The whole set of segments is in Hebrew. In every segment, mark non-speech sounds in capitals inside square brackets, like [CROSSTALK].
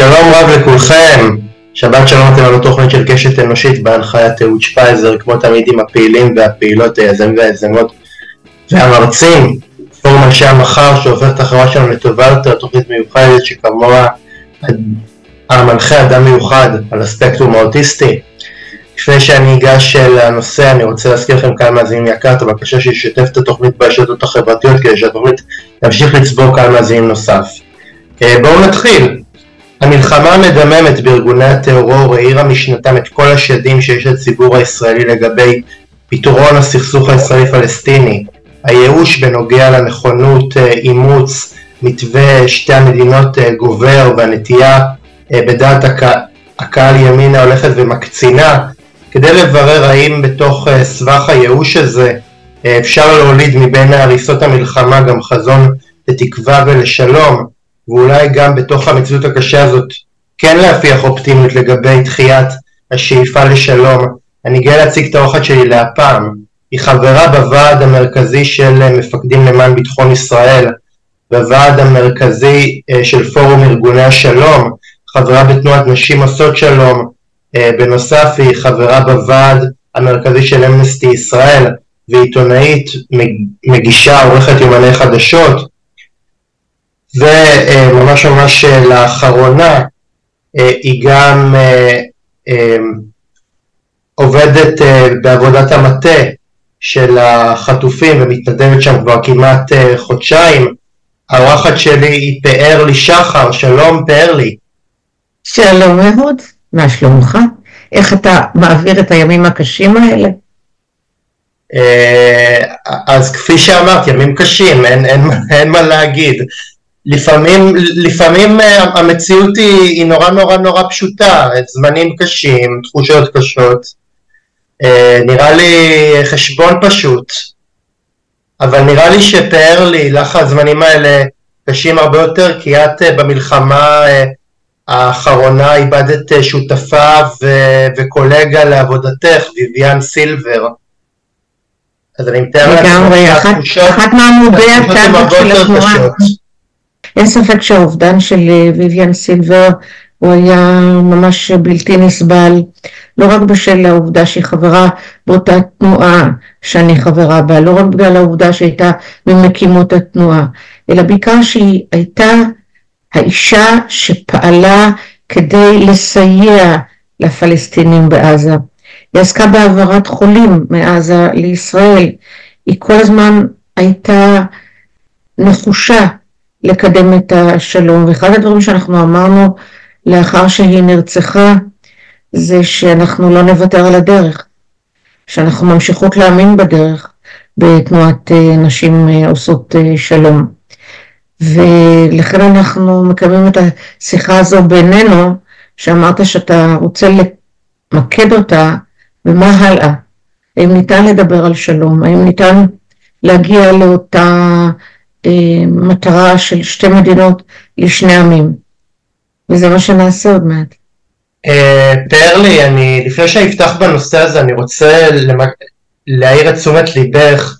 שלום רב לכולכם, שבת שלום אתם על התוכנית של קשת אנושית בהנחיית אהוד שפייזר, כמו תמיד עם הפעילים והפעילות, היזמים והיזמות והמרצים, פורום אנשי המחר שהופך את החברה שלנו לטובה יותר, תוכנית מיוחדת שכמוה המנחה אדם מיוחד על הספקטרום האוטיסטי. לפני שאני אגש לנושא אני רוצה להזכיר לכם כאן מאזינים יקר את הבקשה שישתף את התוכנית ברשתות החברתיות כדי שהתוכנית תמשיך לצבור כאן מאזינים נוסף. אה, בואו נתחיל. המלחמה המדממת בארגוני הטרור העירה משנתם את כל השדים שיש לציבור הישראלי לגבי פתרון הסכסוך הישראלי-פלסטיני, הייאוש בנוגע לנכונות אה, אימוץ מתווה שתי המדינות אה, גובר והנטייה אה, בדעת הקהל ימינה הולכת ומקצינה. כדי לברר האם בתוך סבך הייאוש הזה אפשר להוליד מבין הריסות המלחמה גם חזון לתקווה ולשלום ואולי גם בתוך המציאות הקשה הזאת כן להפיח אופטימיות לגבי דחיית השאיפה לשלום. אני גאה להציג את האורחת שלי להפעם. היא חברה בוועד המרכזי של מפקדים למען ביטחון ישראל, בוועד המרכזי אה, של פורום ארגוני השלום, חברה בתנועת נשים עושות שלום, אה, בנוסף היא חברה בוועד המרכזי של אמנסטי ישראל. ועיתונאית, מגישה, עורכת יומני חדשות, וממש ממש אה, לאחרונה אה, היא גם אה, עובדת בעבודת המטה של החטופים ומתנדבת שם כבר כמעט חודשיים. האורחת שלי היא פארלי שחר, שלום פארלי. שלום אהוד, מה שלומך? איך אתה מעביר את הימים הקשים האלה? אז כפי שאמרת, ימים קשים, אין, אין, אין מה להגיד. לפעמים, לפעמים אה, המציאות היא, היא נורא נורא נורא פשוטה, זמנים קשים, תחושות קשות, אה, נראה לי חשבון פשוט, אבל נראה לי שפאר לי לך הזמנים האלה קשים הרבה יותר, כי את אה, במלחמה האחרונה איבדת שותפה ו- וקולגה לעבודתך, ויvian סילבר. אז אני מתאר לעצמי לגמרי, אחת מעמודי התווך של התנועה. אין ספק שהאובדן של אה, ויvian סילבר הוא היה ממש בלתי נסבל, לא רק בשל העובדה שהיא חברה באותה תנועה שאני חברה בה, לא רק בגלל העובדה שהייתה ממקימות התנועה, אלא בעיקר שהיא הייתה האישה שפעלה כדי לסייע לפלסטינים בעזה. היא עסקה בהעברת חולים מעזה לישראל, היא כל הזמן הייתה נחושה לקדם את השלום. ואחד הדברים שאנחנו אמרנו לאחר שהיא נרצחה, זה שאנחנו לא נוותר על הדרך, שאנחנו ממשיכות להאמין בדרך בתנועת אה, נשים אה, עושות אה, שלום. ולכן אנחנו מקיימים את השיחה הזו בינינו, שאמרת שאתה רוצה למקד אותה ומה הלאה. האם ניתן לדבר על שלום? האם ניתן להגיע לאותה אה, מטרה של שתי מדינות לשני עמים. וזה מה שנעשה עוד מעט. אה, תאר לי, אני, לפני שאני אפתח בנושא הזה, אני רוצה להעיר את תשומת ליבך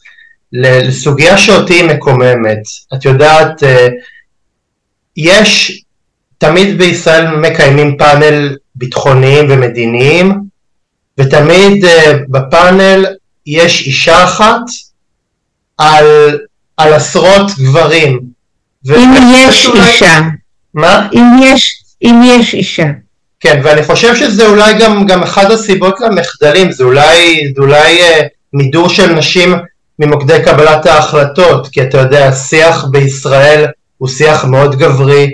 לסוגיה שאותי מקוממת. את יודעת, אה, יש, תמיד בישראל מקיימים פאנל ביטחוניים ומדיניים, ותמיד בפאנל יש אישה אחת על על עשרות גברים. אם יש אולי... אישה. מה? אם יש, אם יש אישה. כן, ואני חושב שזה אולי גם, גם אחד הסיבות למחדלים, זה אולי, זה אולי אה, מידור של נשים ממוקדי קבלת ההחלטות, כי אתה יודע, השיח בישראל הוא שיח מאוד גברי,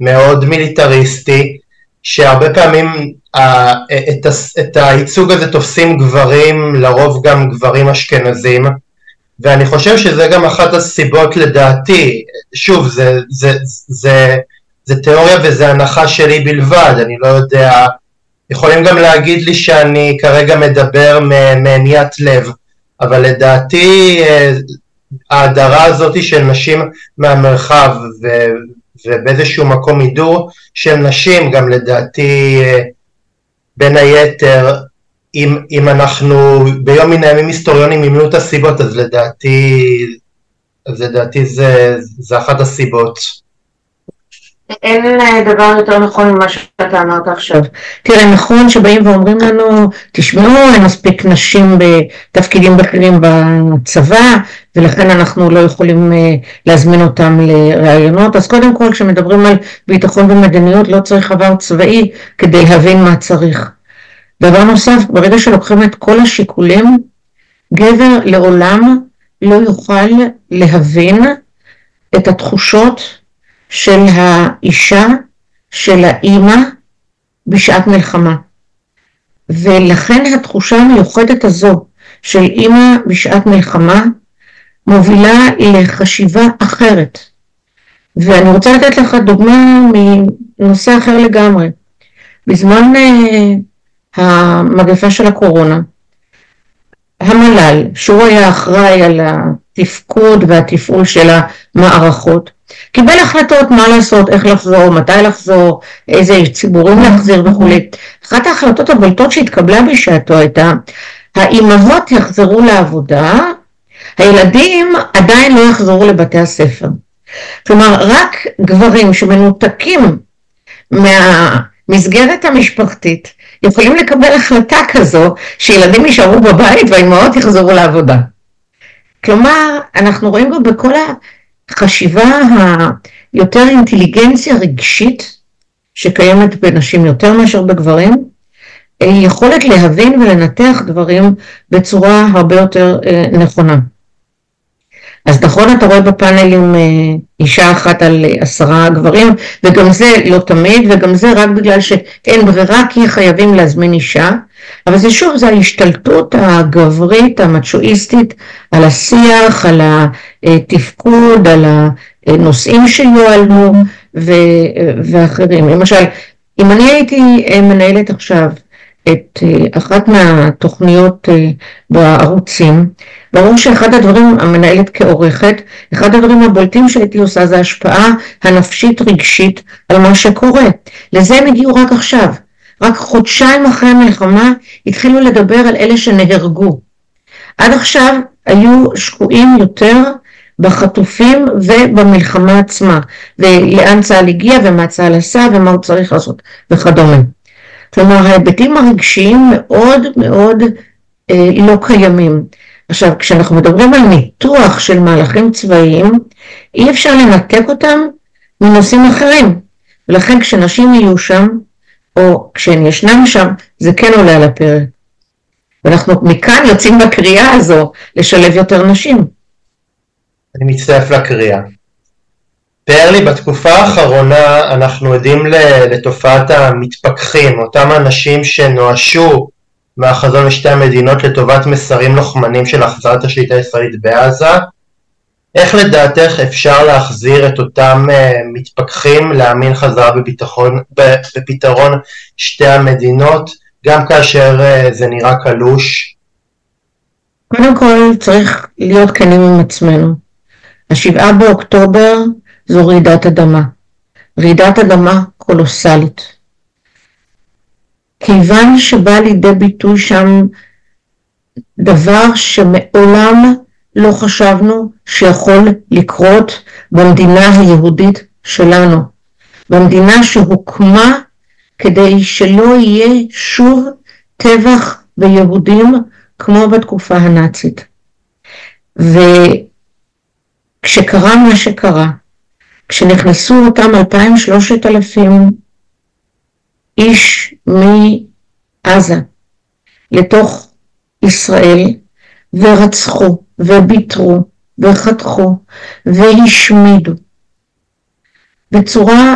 מאוד מיליטריסטי, שהרבה פעמים אה, את, את הייצוג הזה תופסים גברים, לרוב גם גברים אשכנזים, ואני חושב שזה גם אחת הסיבות לדעתי, שוב, זה, זה, זה, זה תיאוריה וזה הנחה שלי בלבד, אני לא יודע, יכולים גם להגיד לי שאני כרגע מדבר מעניית לב, אבל לדעתי אה, ההדרה הזאת של נשים מהמרחב ו, ובאיזשהו מקום הידור של נשים גם לדעתי אה, בין היתר אם, אם אנחנו ביום מן הימים היסטוריונים ימנו את הסיבות, אז לדעתי, אז לדעתי זה, זה אחת הסיבות. אין דבר יותר נכון ממה שאתה אמרת עכשיו. תראה, נכון שבאים ואומרים לנו, תשמעו, אין מספיק נשים בתפקידים בכירים בצבא, ולכן אנחנו לא יכולים אה, להזמין אותם לראיונות. אז קודם כל, כשמדברים על ביטחון ומדיניות, לא צריך עבר צבאי כדי להבין מה צריך. דבר נוסף, ברגע שלוקחים את כל השיקולים, גבר לעולם לא יוכל להבין את התחושות של האישה, של האימא, בשעת מלחמה. ולכן התחושה המיוחדת הזו של אימא בשעת מלחמה מובילה לחשיבה אחרת. ואני רוצה לתת לך דוגמה מנושא אחר לגמרי. בזמן uh, המגפה של הקורונה, המל"ל, שהוא היה אחראי על התפקוד והתפעול של המערכות, קיבל החלטות מה לעשות, איך לחזור, מתי לחזור, איזה ציבורים להחזיר וכולי. אחת ההחלטות הבולטות שהתקבלה בשעתו הייתה, האימהות יחזרו לעבודה, הילדים עדיין לא יחזרו לבתי הספר. כלומר, רק גברים שמנותקים מהמסגרת המשפחתית יכולים לקבל החלטה כזו שילדים יישארו בבית והאימהות יחזרו לעבודה. כלומר, אנחנו רואים גם בכל החשיבה היותר אינטליגנציה רגשית שקיימת בנשים יותר מאשר בגברים, יכולת להבין ולנתח דברים בצורה הרבה יותר אה, נכונה. אז נכון אתה רואה בפאנלים אה, אישה אחת על עשרה גברים וגם זה לא תמיד וגם זה רק בגלל שאין ברירה כי חייבים להזמין אישה. אבל זה שוב זה ההשתלטות הגברית המצ'ואיסטית על השיח על התפקוד על הנושאים שיועלמו ואחרים. למשל אם אני הייתי מנהלת עכשיו את אה, אחת מהתוכניות אה, בערוצים, ברור שאחד הדברים, המנהלת כעורכת, אחד הדברים הבולטים שהייתי עושה זה השפעה הנפשית רגשית על מה שקורה. לזה הם הגיעו רק עכשיו. רק חודשיים אחרי המלחמה התחילו לדבר על אלה שנהרגו. עד עכשיו היו שקועים יותר בחטופים ובמלחמה עצמה, ולאן צה"ל הגיע ומה צה"ל עשה ומה הוא צריך לעשות וכדומה. כלומר ההיבטים הרגשיים מאוד מאוד אה, לא קיימים. עכשיו כשאנחנו מדברים על ניתוח של מהלכים צבאיים אי אפשר לנתק אותם מנושאים אחרים ולכן כשנשים יהיו שם או כשהן ישנן שם זה כן עולה על הפרק. ואנחנו מכאן יוצאים בקריאה הזו לשלב יותר נשים. אני מצטרף לקריאה. תאר לי, בתקופה האחרונה אנחנו עדים לתופעת המתפכחים, אותם אנשים שנואשו מהחזון לשתי המדינות לטובת מסרים לוחמנים של החזרת השליטה הישראלית בעזה. איך לדעתך אפשר להחזיר את אותם uh, מתפכחים להאמין חזרה בביטחון, בפתרון שתי המדינות, גם כאשר uh, זה נראה קלוש? קודם כל צריך להיות כנים עם עצמנו. השבעה באוקטובר זו רעידת אדמה. רעידת אדמה קולוסלית. כיוון שבא לידי ביטוי שם דבר שמעולם לא חשבנו שיכול לקרות במדינה היהודית שלנו, במדינה שהוקמה כדי שלא יהיה שוב טבח ביהודים כמו בתקופה הנאצית. וכשקרה מה שקרה, כשנכנסו אותם אלפיים שלושת אלפים איש מעזה לתוך ישראל ורצחו וביטרו וחתכו והשמידו בצורה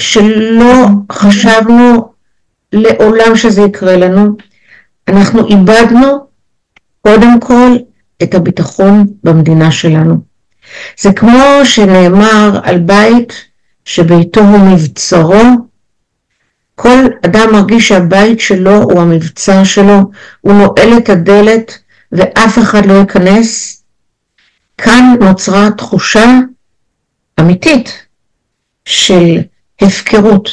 שלא חשבנו לעולם שזה יקרה לנו, אנחנו איבדנו קודם כל את הביטחון במדינה שלנו. זה כמו שנאמר על בית שביתו הוא מבצרו, כל אדם מרגיש שהבית שלו הוא המבצר שלו, הוא נועל את הדלת ואף אחד לא ייכנס. כאן נוצרה תחושה אמיתית של הפקרות.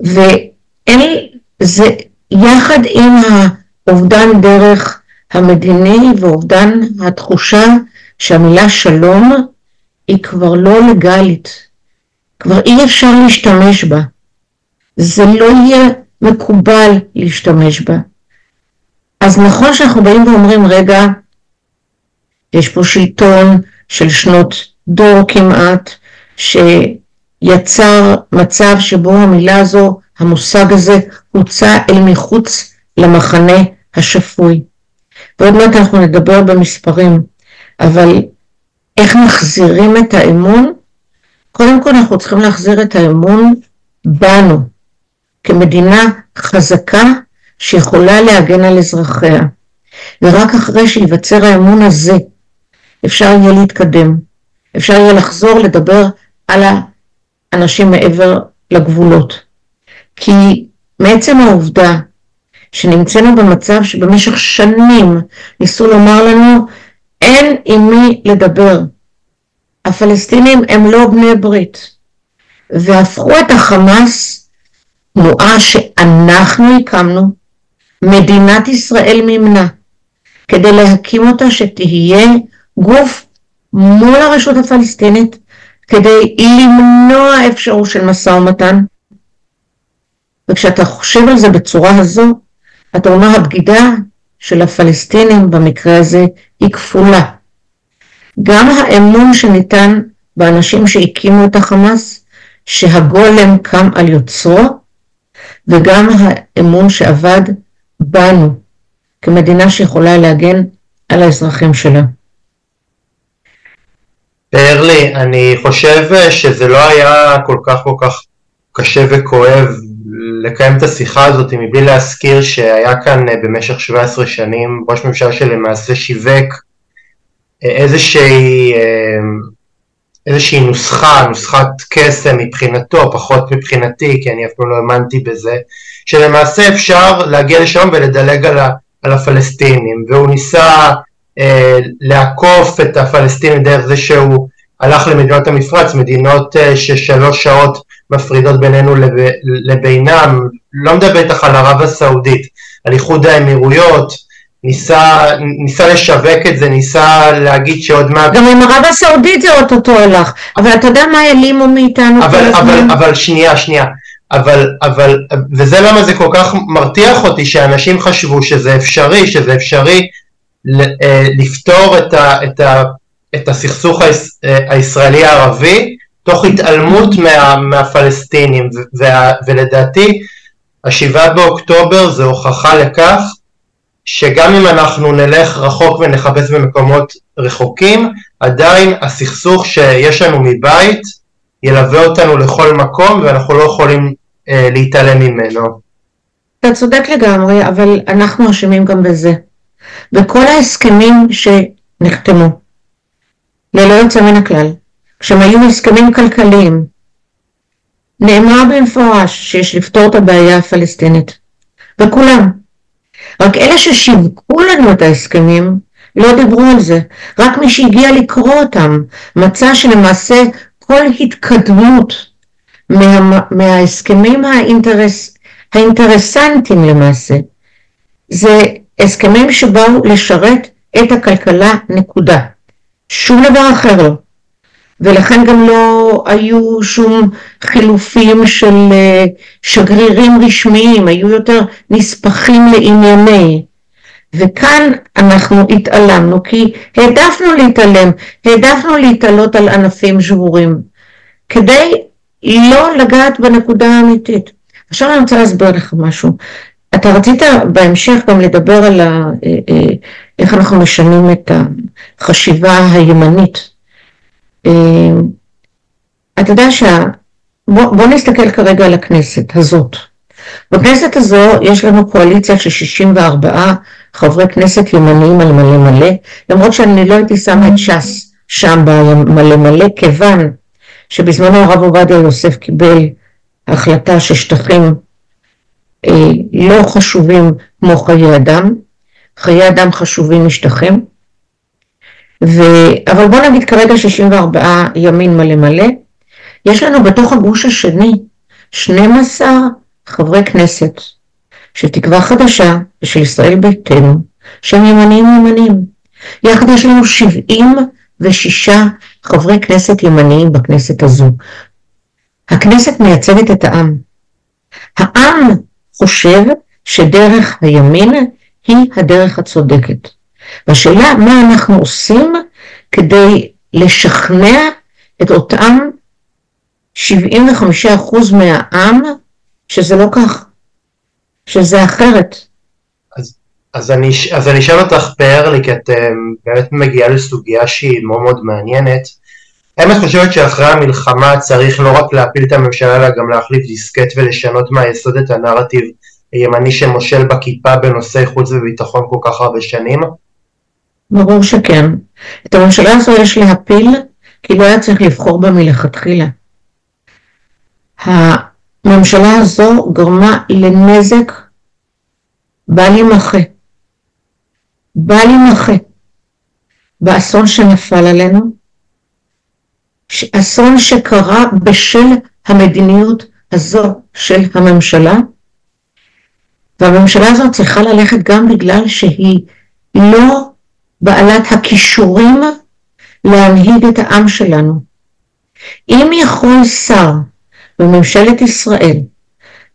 ואין זה יחד עם האובדן דרך המדיני ואובדן התחושה שהמילה שלום היא כבר לא לגלית, כבר אי אפשר להשתמש בה. זה לא יהיה מקובל להשתמש בה. אז נכון שאנחנו באים ואומרים, רגע, יש פה שלטון של שנות דור כמעט, שיצר מצב שבו המילה הזו, המושג הזה, הוצא אל מחוץ למחנה השפוי. ועוד מעט אנחנו נדבר במספרים, אבל איך מחזירים את האמון? קודם כל אנחנו צריכים להחזיר את האמון בנו, כמדינה חזקה שיכולה להגן על אזרחיה. ורק אחרי שייווצר האמון הזה, אפשר יהיה להתקדם. אפשר יהיה לחזור לדבר על האנשים מעבר לגבולות. כי מעצם העובדה שנמצאנו במצב שבמשך שנים ניסו לומר לנו אין עם מי לדבר. הפלסטינים הם לא בני ברית. והפכו את החמאס, תנועה שאנחנו הקמנו, מדינת ישראל מימנה, כדי להקים אותה שתהיה גוף מול הרשות הפלסטינית, כדי למנוע אפשרות של משא ומתן. וכשאתה חושב על זה בצורה הזו, אתה אומר הבגידה של הפלסטינים במקרה הזה היא כפולה. גם האמון שניתן באנשים שהקימו את החמאס, שהגולם קם על יוצרו, וגם האמון שאבד בנו, כמדינה שיכולה להגן על האזרחים שלה. ארלי, אני חושב שזה לא היה כל כך כל כך קשה וכואב לקיים את השיחה הזאת מבלי להזכיר שהיה כאן אה, במשך 17 שנים ראש ממשלה שלמעשה שיווק אה, איזושהי, אה, איזושהי נוסחה, נוסחת קסם מבחינתו, פחות מבחינתי כי אני אף פעם לא האמנתי בזה, שלמעשה אפשר להגיע לשם ולדלג על, על הפלסטינים. והוא ניסה אה, לעקוף את הפלסטינים דרך זה שהוא הלך למדינות המפרץ, מדינות אה, ששלוש שעות מפרידות בינינו לב, לבינם, לא מדבר איתך על ערב הסעודית, על איחוד האמירויות, ניסה, ניסה לשווק את זה, ניסה להגיד שעוד מעט... גם עם ערב הסעודית זה אוטוטו הלך, אבל אתה יודע מה העלימו מאיתנו אבל, אבל, אבל שנייה, שנייה, אבל, אבל, וזה למה זה כל כך מרתיח אותי, שאנשים חשבו שזה אפשרי, שזה אפשרי אה, לפתור את, ה, את, ה, את הסכסוך אה, הישראלי-ערבי תוך התעלמות מה, מהפלסטינים וה, ולדעתי השבעה באוקטובר זה הוכחה לכך שגם אם אנחנו נלך רחוק ונחפש במקומות רחוקים עדיין הסכסוך שיש לנו מבית ילווה אותנו לכל מקום ואנחנו לא יכולים אה, להתעלם ממנו. אתה צודק לגמרי אבל אנחנו אשמים גם בזה. וכל ההסכמים שנחתמו ללא יוצא מן הכלל כשהם היו הסכמים כלכליים, נאמר במפורש שיש לפתור את הבעיה הפלסטינית, וכולם. רק אלה ששיווקו לנו את ההסכמים לא דיברו על זה, רק מי שהגיע לקרוא אותם מצא שלמעשה כל התקדמות מה, מההסכמים האינטרס, האינטרסנטיים למעשה זה הסכמים שבאו לשרת את הכלכלה נקודה, שום דבר אחר לא. ולכן גם לא היו שום חילופים של אה, שגרירים רשמיים, היו יותר נספחים לענייני. וכאן אנחנו התעלמנו כי העדפנו להתעלם, העדפנו להתעלות על ענפים שבורים, כדי לא לגעת בנקודה האמיתית. עכשיו אני רוצה להסביר לך משהו. אתה רצית בהמשך גם לדבר על ה, אה, אה, איך אנחנו משנים את החשיבה הימנית אתה יודע שה... בוא, בוא נסתכל כרגע על הכנסת הזאת. בכנסת הזו יש לנו קואליציה של 64 חברי כנסת ימניים על מלא מלא, למרות שאני לא הייתי שמה את ש"ס שם במלא מלא, כיוון שבזמנו הרב עובדיה יוסף קיבל החלטה ששטחים אה, לא חשובים כמו חיי אדם, חיי אדם חשובים משטחים, ו... אבל בוא נגיד כרגע 64 ימין מלא מלא, יש לנו בתוך הגוש השני 12 חברי כנסת של תקווה חדשה ושל ישראל ביתנו, שהם ימניים ימניים. יחד יש לנו 76 חברי כנסת ימניים בכנסת הזו. הכנסת מייצגת את העם. העם חושב שדרך הימין היא הדרך הצודקת. והשאלה מה אנחנו עושים כדי לשכנע את אותם 75% מהעם שזה לא כך, שזה אחרת. אז, אז, אני, אשאל אותך פרלי, כי את באמת מגיעה לסוגיה שהיא מאוד מאוד מעניינת. האם את חושבת שאחרי המלחמה צריך לא רק להפיל את הממשלה, אלא גם להחליף דיסקט ולשנות מהיסוד את הנרטיב הימני שמושל בכיפה בנושאי חוץ וביטחון כל כך הרבה שנים? ברור שכן. את הממשלה הזו יש להפיל, כי לא היה צריך לבחור בה מלכתחילה. הממשלה הזו גרמה לנזק בל יימחה. בל יימחה. באסון שנפל עלינו, אסון שקרה בשל המדיניות הזו של הממשלה, והממשלה הזאת צריכה ללכת גם בגלל שהיא לא בעלת הכישורים להנהיג את העם שלנו. אם יכול שר בממשלת ישראל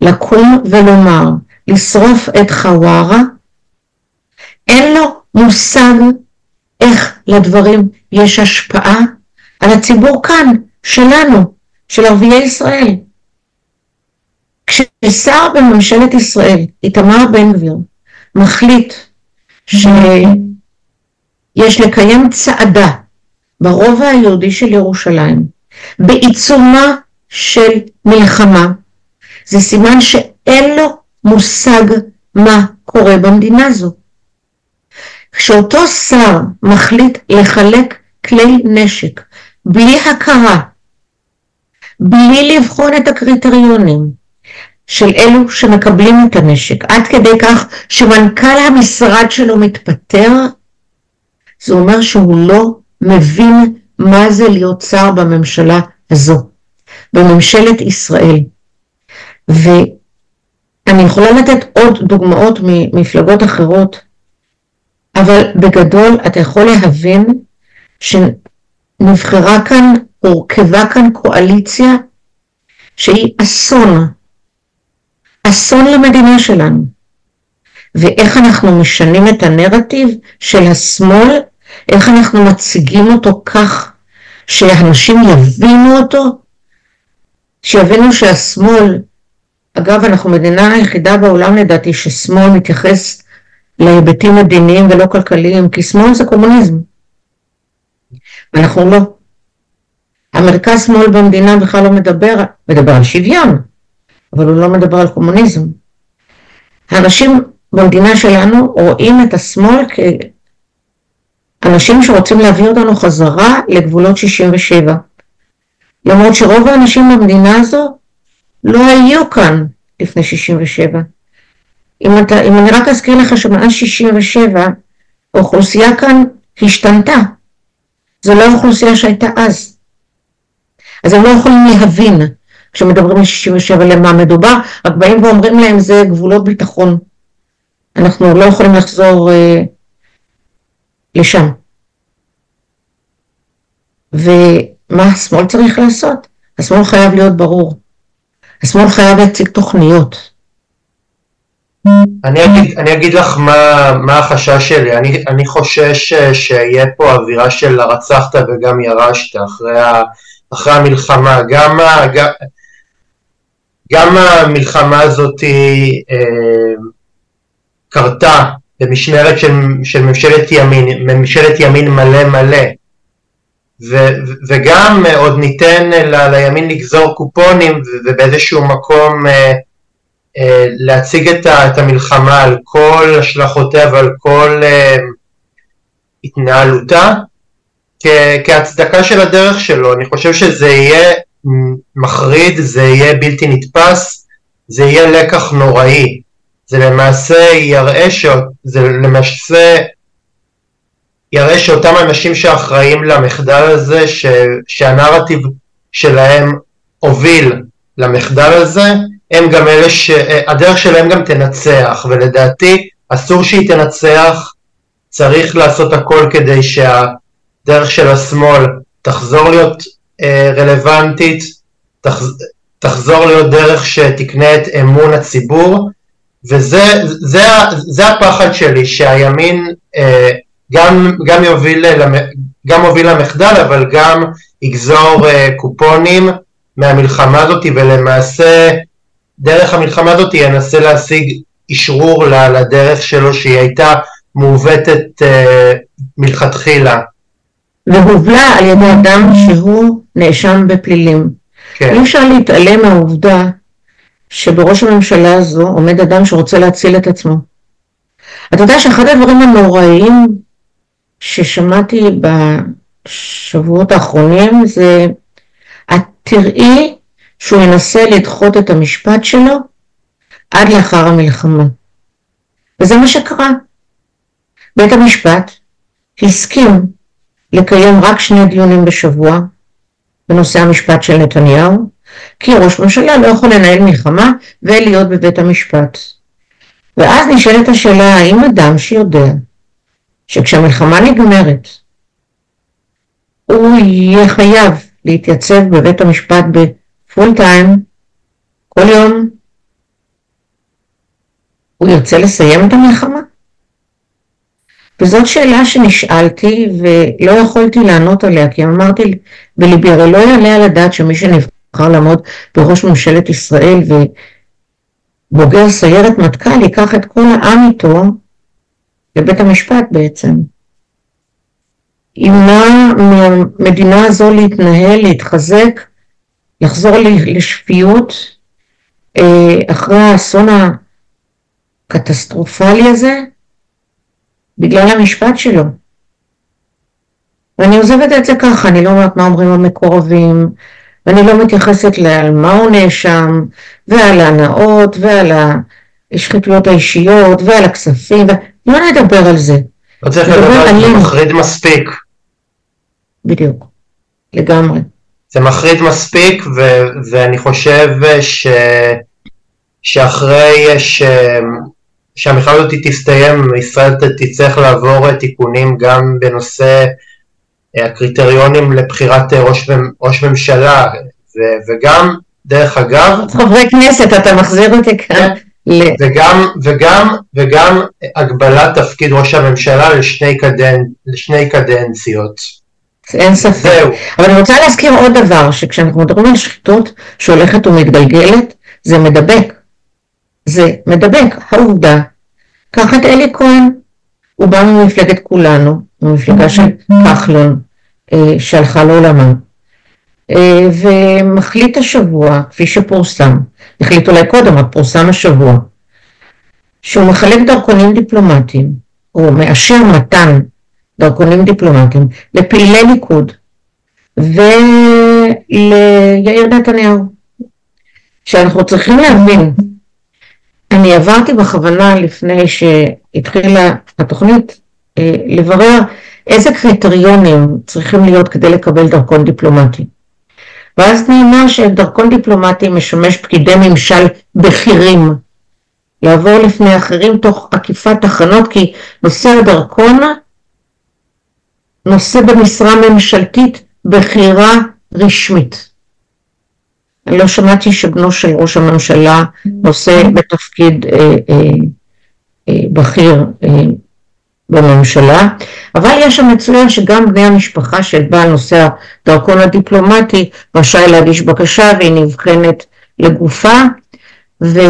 לקום ולומר לשרוף את חווארה, אין לו מושג איך לדברים יש השפעה על הציבור כאן, שלנו, של ערביי ישראל. כששר בממשלת ישראל, איתמר בן גביר, מחליט שיש לקיים צעדה ברובע היהודי של ירושלים, בעיצומה של מלחמה, זה סימן שאין לו מושג מה קורה במדינה הזו. כשאותו שר מחליט לחלק כלי נשק בלי הכרה, בלי לבחון את הקריטריונים של אלו שמקבלים את הנשק, עד כדי כך שמנכ"ל המשרד שלו מתפטר, זה אומר שהוא לא מבין מה זה להיות שר בממשלה הזו, בממשלת ישראל. ואני יכולה לתת עוד דוגמאות ממפלגות אחרות, אבל בגדול אתה יכול להבין שנבחרה כאן, הורכבה כאן קואליציה שהיא אסון, אסון למדינה שלנו. ואיך אנחנו משנים את הנרטיב של השמאל, איך אנחנו מציגים אותו כך שאנשים יבינו אותו, שיבינו שהשמאל, אגב אנחנו מדינה היחידה בעולם לדעתי ששמאל מתייחס להיבטים מדיניים ולא כלכליים, כי שמאל זה קומוניזם. ואנחנו לא. המרכז שמאל במדינה בכלל לא מדבר, מדבר על שוויון, אבל הוא לא מדבר על קומוניזם. האנשים במדינה שלנו רואים את השמאל כאנשים שרוצים להביא אותנו חזרה לגבולות 67. למרות שרוב האנשים במדינה הזו לא היו כאן לפני 67. אם, אתה, אם אני רק אזכיר לך שמאז 67 האוכלוסייה כאן השתנתה. זו לא האוכלוסייה שהייתה אז. אז הם לא יכולים להבין כשמדברים על 67 למה מדובר, רק באים ואומרים להם זה גבולות ביטחון. אנחנו לא יכולים לחזור אה, לשם. ומה השמאל צריך לעשות? השמאל חייב להיות ברור. השמאל חייב להציג תוכניות. אני אגיד, אני אגיד לך מה, מה החשש שלי, אני, אני חושש שיהיה פה אווירה של הרצחת וגם ירשת אחרי, ה, אחרי המלחמה, גם, גם, גם המלחמה הזאת אה, קרתה במשמרת של, של ממשלת ימין, ממשלת ימין מלא מלא, ו, וגם עוד ניתן ל, לימין לגזור קופונים ובאיזשהו מקום אה, אה, להציג את, ה, את המלחמה על כל השלכותיה ועל כל אה, התנהלותה כ, כהצדקה של הדרך שלו. אני חושב שזה יהיה מחריד, זה יהיה בלתי נתפס, זה יהיה לקח נוראי. זה למעשה יראה, ש... שאותם אנשים שאחראים למחדל הזה, ש... שהנרטיב שלהם הוביל למחדל הזה, הם גם אלה שהדרך שלהם גם תנצח, ולדעתי אסור שהיא תנצח, צריך לעשות הכל כדי שהדרך של השמאל תחזור להיות אה, רלוונטית, תח... תחזור להיות דרך שתקנה את אמון הציבור, וזה זה, זה הפחד שלי, שהימין אה, גם, גם יוביל, גם מוביל למחדל, אבל גם יגזור אה, קופונים מהמלחמה הזאת, ולמעשה דרך המלחמה הזאת ינסה להשיג אשרור לדרך שלו שהיא הייתה מעוותת אה, מלכתחילה. והובלה על ידי אדם שהוא נאשם בפלילים. כן. אי אפשר להתעלם מהעובדה שבראש הממשלה הזו עומד אדם שרוצה להציל את עצמו. אתה יודע שאחד הדברים הנוראיים ששמעתי בשבועות האחרונים זה את תראי שהוא ינסה לדחות את המשפט שלו עד לאחר המלחמה. וזה מה שקרה. בית המשפט הסכים לקיים רק שני דיונים בשבוע בנושא המשפט של נתניהו, כי ראש ממשלה לא יכול לנהל מלחמה ולהיות בבית המשפט. ואז נשאלת השאלה האם אדם שיודע שכשהמלחמה נגמרת הוא יהיה חייב להתייצב בבית המשפט בפול טיים כל יום, הוא ירצה לסיים את המלחמה? וזאת שאלה שנשאלתי ולא יכולתי לענות עליה, כי אמרתי בליבי, הרי לא יעלה על הדעת שמי שנבחר לעמוד בראש ממשלת ישראל ובוגר סיירת מטכ"ל ייקח את כל העם איתו לבית המשפט בעצם. ימנע מהמדינה הזו להתנהל, להתחזק, לחזור לשפיות אה, אחרי האסון הקטסטרופלי הזה, בגלל המשפט שלו. ואני עוזבת את זה ככה, אני לא אומרת מה אומרים המקורבים, ואני לא מתייחסת על מה הוא נאשם, ועל ההנאות, ועל השחיתויות האישיות, ועל הכספים, לא נדבר על זה. לא צריך לדבר על זה מחריד מספיק. בדיוק, לגמרי. זה מחריד מספיק, ו- ואני חושב ש... שאחרי ש... שהמלחמה הזאת תסתיים, ישראל תצטרך לעבור תיקונים גם בנושא הקריטריונים לבחירת אה, ראש, ראש ממשלה, ו, וגם, דרך אגב... חברי כנסת, אתה מחזיר אותי כאן. וגם, וגם, וגם הגבלת תפקיד ראש הממשלה לשני, קדנ, לשני קדנציות. אין ספק. זהו. אבל אני רוצה להזכיר עוד דבר, שכשאנחנו מדברים על שחיתות שהולכת ומתגלגלת, זה מדבק. זה מדבק. העובדה, קח את אלי כהן, הוא בא ממפלגת כולנו, ממפלגה של כחלון, אה, שהלכה לעולמה, אה, ומחליט השבוע, כפי שפורסם, החליט אולי קודם, אבל פורסם השבוע, שהוא מחלק דרכונים דיפלומטיים, או מאשר מתן דרכונים דיפלומטיים לפעילי ליכוד וליאיר נתניהו. שאנחנו צריכים להבין אני עברתי בכוונה לפני שהתחילה התוכנית לברר איזה קריטריונים צריכים להיות כדי לקבל דרכון דיפלומטי. ואז נאמר שדרכון דיפלומטי משמש פקידי ממשל בכירים לעבור לפני אחרים תוך עקיפת תחנות כי נושא הדרכון נושא במשרה ממשלתית בכירה רשמית. אני לא שמעתי שבנו של ראש הממשלה נושא בתפקיד אה, אה, אה, בכיר אה, בממשלה, אבל יש שם מצוין שגם בני המשפחה של בעל נושא הדרכון הדיפלומטי רשאי להגיש בקשה והיא נבחנת לגופה, וזה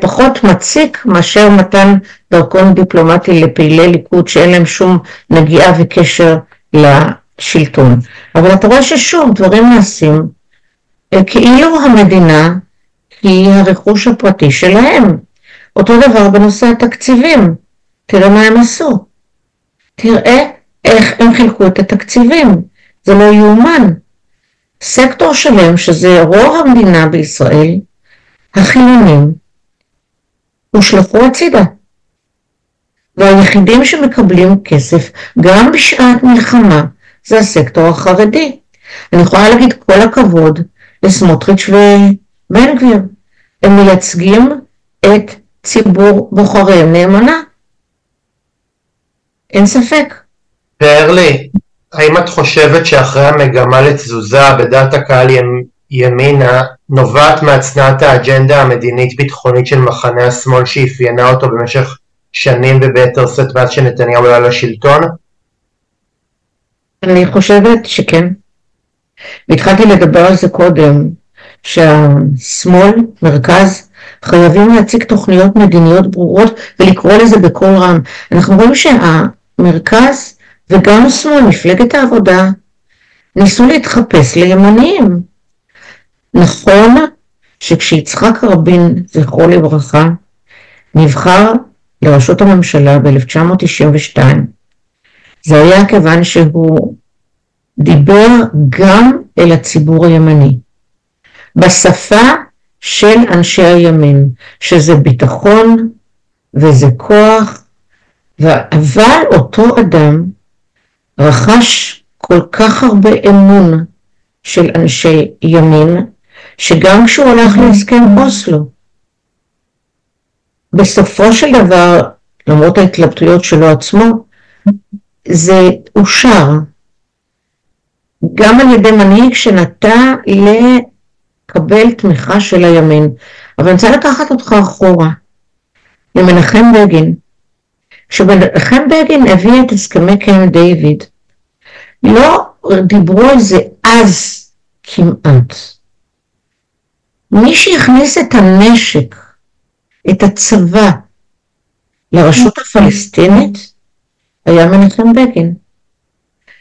פחות מציק מאשר מתן דרכון דיפלומטי לפעילי ליכוד שאין להם שום נגיעה וקשר שלטון. אבל אתה רואה ששוב דברים נעשים אה, כאילו המדינה היא הרכוש הפרטי שלהם. אותו דבר בנושא התקציבים, תראה מה הם עשו. תראה איך הם חילקו את התקציבים, זה לא יאומן. סקטור שלם, שזה רוב המדינה בישראל, החילונים, הושלכו הצידה. והיחידים שמקבלים כסף, גם בשעת מלחמה, זה הסקטור החרדי. אני יכולה להגיד כל הכבוד לסמוטריץ' ובן גביר. הם מייצגים את ציבור בוחריהם נאמנה. אין ספק. תאר לי, האם את חושבת שאחרי המגמה לתזוזה בדעת הקהל ימינה נובעת מהצנעת האג'נדה המדינית-ביטחונית של מחנה השמאל שאפיינה אותו במשך שנים וביתר שאת מאז שנתניהו עלה לשלטון? אני חושבת שכן. והתחלתי לדבר על זה קודם, שהשמאל, מרכז, חייבים להציג תוכניות מדיניות ברורות ולקרוא לזה בקול רם. אנחנו רואים שהמרכז וגם השמאל, מפלגת העבודה, ניסו להתחפש לימניים. נכון שכשיצחק רבין, זכרו לברכה, נבחר לראשות הממשלה ב-1992, זה היה כיוון שהוא דיבר גם אל הציבור הימני, בשפה של אנשי הימין, שזה ביטחון וזה כוח, אבל אותו אדם רכש כל כך הרבה אמון של אנשי ימין, שגם כשהוא הלך להסכם אוסלו, בסופו של דבר, למרות ההתלבטויות שלו עצמו, זה אושר. גם על ידי מנהיג שנטה לקבל תמיכה של הימין. אבל אני רוצה לקחת אותך אחורה, למנחם בגין. כשמנחם בגין הביא את הסכמי קמפ דיוויד, לא דיברו על זה אז כמעט. מי שהכניס את הנשק, את הצבא, לרשות הפלסטינית, היה מנחם בגין.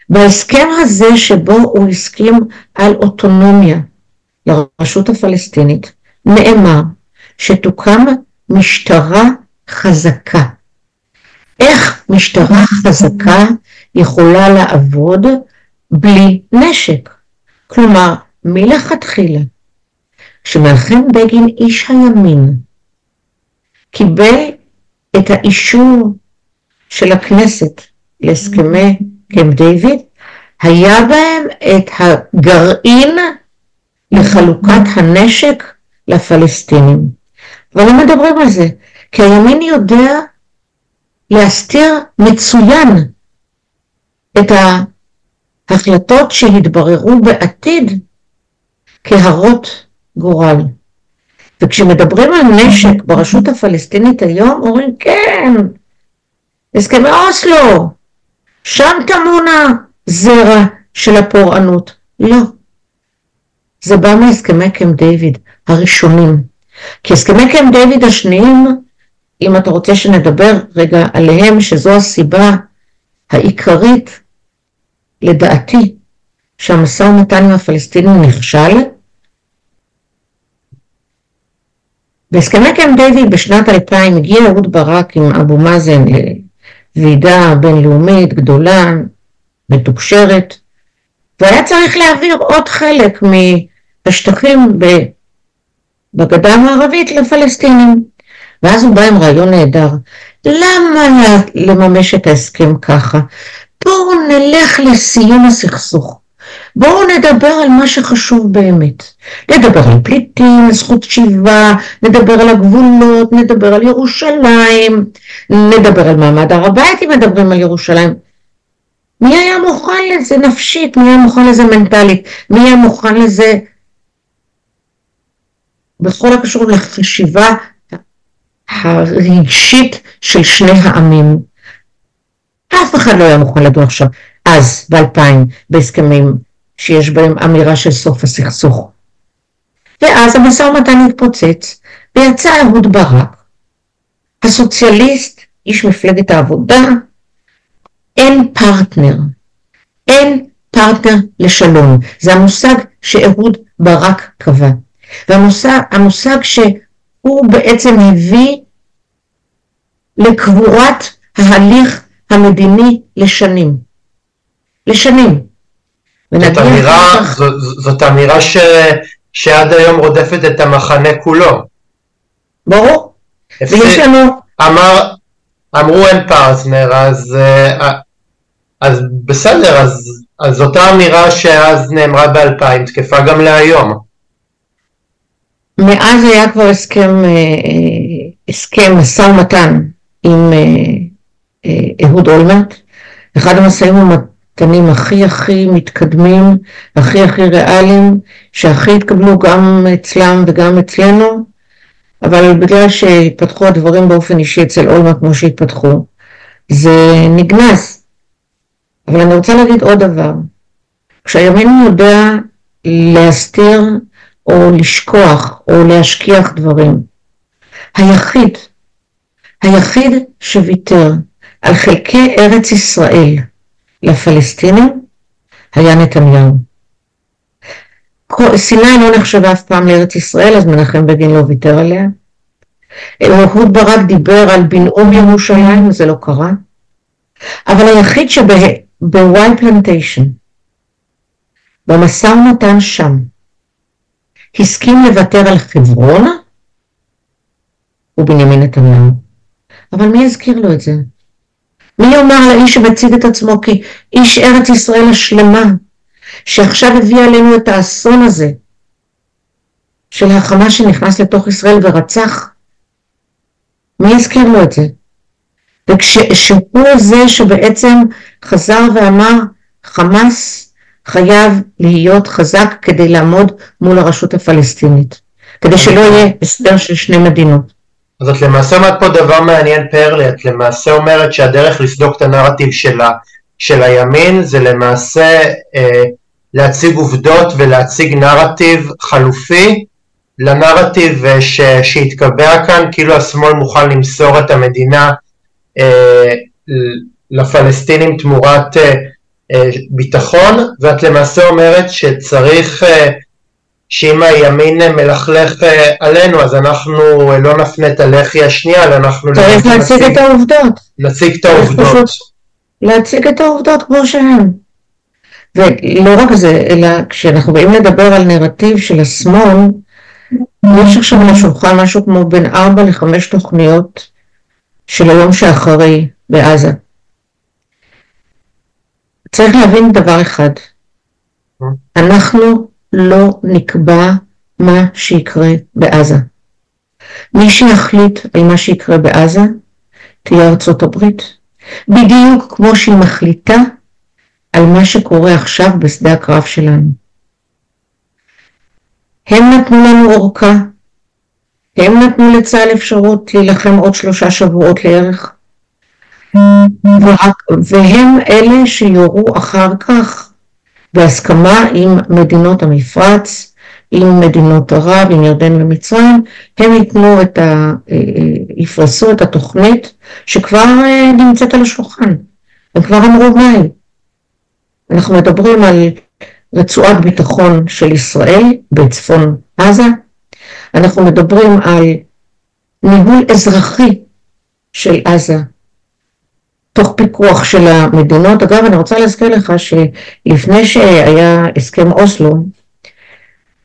בהסכם הזה שבו הוא הסכים על אוטונומיה לרשות הפלסטינית, נאמר שתוקם משטרה חזקה. איך משטרה חזקה יכולה לעבוד בלי נשק? כלומר, מלכתחילה, כשמנחם בגין, איש הימין, קיבל את האישור של הכנסת להסכמי קמפ דיוויד, היה בהם את הגרעין לחלוקת הנשק לפלסטינים. אבל לא מדברים על זה, כי הימין יודע להסתיר מצוין את ההחלטות שהתבררו בעתיד כהרות גורל. וכשמדברים על נשק ברשות הפלסטינית היום, אומרים כן, הסכמי אוסלו, שם טמון הזרע של הפורענות. לא. זה בא מהסכמי קמפ דיוויד הראשונים. כי הסכמי קמפ דיוויד השניים, אם אתה רוצה שנדבר רגע עליהם, שזו הסיבה העיקרית, לדעתי, שהמשא ומתן עם הפלסטינים נכשל, בהסכמי קמפ דיוויד בשנת 2000 הגיע אהוד ברק עם אבו מאזן ועידה בינלאומית גדולה, מתוקשרת, והיה צריך להעביר עוד חלק מהשטחים בגדה המערבית לפלסטינים. ואז הוא בא עם רעיון נהדר, למה לממש את ההסכם ככה? בואו נלך לסיום הסכסוך. בואו נדבר על מה שחשוב באמת. נדבר על פליטים, זכות שיבה, נדבר על הגבולות, נדבר על ירושלים, נדבר על מעמד הר הבית אם מדברים על ירושלים. מי היה מוכן לזה נפשית? מי היה מוכן לזה מנטלית? מי היה מוכן לזה בכל הקשור לחשיבה הרגשית של שני העמים? אף אחד לא היה מוכן לדון עכשיו, אז, ב-2000, בהסכמים שיש בהם אמירה של סוף הסכסוך. ואז המשא ומתן התפוצץ, ויצא אהוד ברק, הסוציאליסט, איש מפלגת העבודה, אין פרטנר, אין פרטנר לשלום. זה המושג שאהוד ברק קבע. והמושג המושג שהוא בעצם הביא לקבורת ההליך המדיני לשנים. לשנים. זאת אמירה, זאת, זאת אמירה ש, שעד היום רודפת את המחנה כולו. ברור. ויש לנו... אמר, אמרו אין פרטנר, אז, אה, אז בסדר, אז, אז אותה אמירה שאז נאמרה באלפיים תקפה גם להיום. מאז היה כבר הסכם, אה, הסכם משא ומתן עם אה, אהוד אולמרט, אחד המשאים המשפטנים הכי הכי מתקדמים, הכי הכי ריאליים, שהכי התקבלו גם אצלם וגם אצלנו, אבל בגלל שהתפתחו הדברים באופן אישי אצל אולמה כמו שהתפתחו, זה נגנז. אבל אני רוצה להגיד עוד דבר, כשהימין יודע להסתיר או לשכוח או להשכיח דברים, היחיד, היחיד שוויתר על חלקי ארץ ישראל לפלסטינים היה נתניהו. סיני לא נחשבה אף פעם לארץ ישראל, אז מנחם בגין לא ויתר עליה. אהוד ברק דיבר על בנאום ירושלים, זה לא קרה. אבל היחיד שבוואי פלנטיישן, במשא ומתן שם, הסכים לוותר על חברון, הוא בנימין נתניהו. אבל מי יזכיר לו את זה? מי יאמר לאיש שמציג את עצמו כאיש ארץ ישראל השלמה, שעכשיו הביא עלינו את האסון הזה של החמאס שנכנס לתוך ישראל ורצח? מי יזכיר לו את זה? וכשהוא זה שבעצם חזר ואמר חמאס חייב להיות חזק כדי לעמוד מול הרשות הפלסטינית, כדי שלא יהיה הסדר של שני מדינות. אז את למעשה אומרת פה דבר מעניין פרלי, את למעשה אומרת שהדרך לסדוק את הנרטיב שלה, של הימין זה למעשה אה, להציג עובדות ולהציג נרטיב חלופי לנרטיב אה, ש, שהתקבע כאן, כאילו השמאל מוכן למסור את המדינה לפלסטינים תמורת אה, אה, ביטחון, ואת למעשה אומרת שצריך אה, שאם הימין מלכלך אה, עלינו אז אנחנו לא נפנה את הלחי השנייה, אלא אנחנו... צריך להציג את העובדות. נציג את העובדות. להציג את העובדות כמו שהן. ולא רק זה, אלא כשאנחנו באים לדבר על נרטיב של השמאל, יש עכשיו על השולחן משהו כמו בין ארבע לחמש תוכניות של היום שאחרי בעזה. צריך להבין דבר אחד, אה? אנחנו לא נקבע מה שיקרה בעזה. מי שיחליט על מה שיקרה בעזה תהיה ארצות הברית, בדיוק כמו שהיא מחליטה על מה שקורה עכשיו בשדה הקרב שלנו. הם נתנו לנו אורכה, הם נתנו לצה"ל אפשרות להילחם עוד שלושה שבועות לערך, והם אלה שיורו אחר כך בהסכמה עם מדינות המפרץ, עם מדינות ערב, עם ירדן ומצרים, הם ייתנו את ה... אה, יפרסו את התוכנית שכבר אה, נמצאת על השולחן, הם כבר אמרו מהי. אנחנו מדברים על רצועת ביטחון של ישראל בצפון עזה, אנחנו מדברים על ניהול אזרחי של עזה תוך פיקוח של המדינות. אגב, אני רוצה להזכיר לך שלפני שהיה הסכם אוסלו,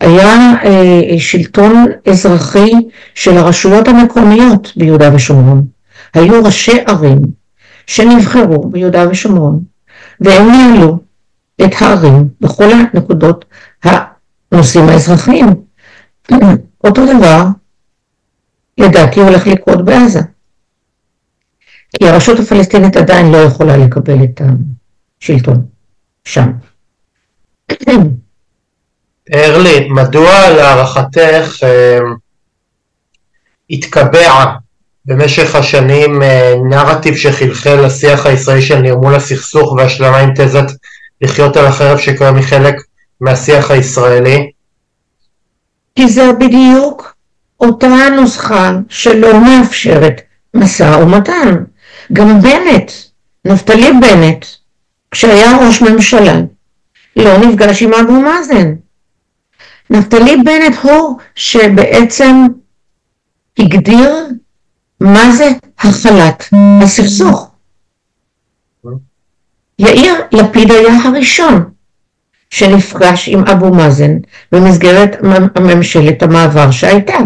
היה אה, שלטון אזרחי של הרשויות המקומיות ביהודה ושומרון. היו ראשי ערים שנבחרו ביהודה ושומרון, והם ניהלו את הערים בכל הנקודות הנושאים האזרחיים. אותו דבר, לדעתי, הולך לקרות בעזה. כי הרשות הפלסטינית עדיין לא יכולה לקבל את השלטון שם. ארלי, מדוע להערכתך אה, התקבע במשך השנים אה, נרטיב שחלחל לשיח הישראלי של נרמול הסכסוך והשלמה עם תזת לחיות על החרב שקיים מחלק מהשיח הישראלי? כי זה בדיוק אותה נוסחה שלא מאפשרת משא ומתן. גם בנט, נפתלי בנט, כשהיה ראש ממשלה, לא נפגש עם אבו מאזן. נפתלי בנט הוא שבעצם הגדיר מה זה החלת הסכסוך. יאיר לפיד היה הראשון שנפגש עם אבו מאזן במסגרת ממשלת המעבר שהייתה.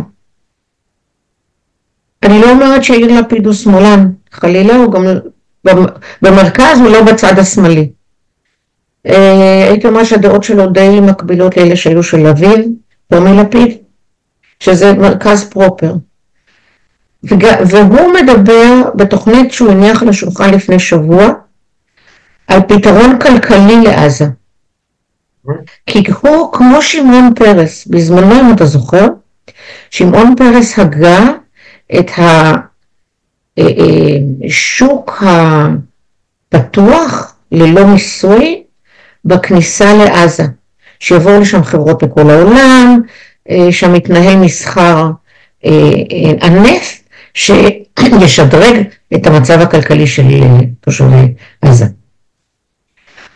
אני לא אומרת שיאיר לפיד הוא שמאלן, חלילה הוא גם במרכז הוא לא בצד השמאלי. אה, הייתי אומרת שהדעות שלו די מקבילות לאלה שהיו של אביו, טומי לפיד, שזה מרכז פרופר. והוא מדבר בתוכנית שהוא הניח על לפני שבוע, על פתרון כלכלי לעזה. כי הוא כמו שמעון פרס, בזמנו אם אתה זוכר, שמעון פרס הגה את השוק אה, אה, הפתוח ללא מיסוי בכניסה לעזה, שיבואו לשם חברות בכל העולם, אה, שם מתנהל מסחר הנפט שישדרג את המצב הכלכלי של תושבי עזה.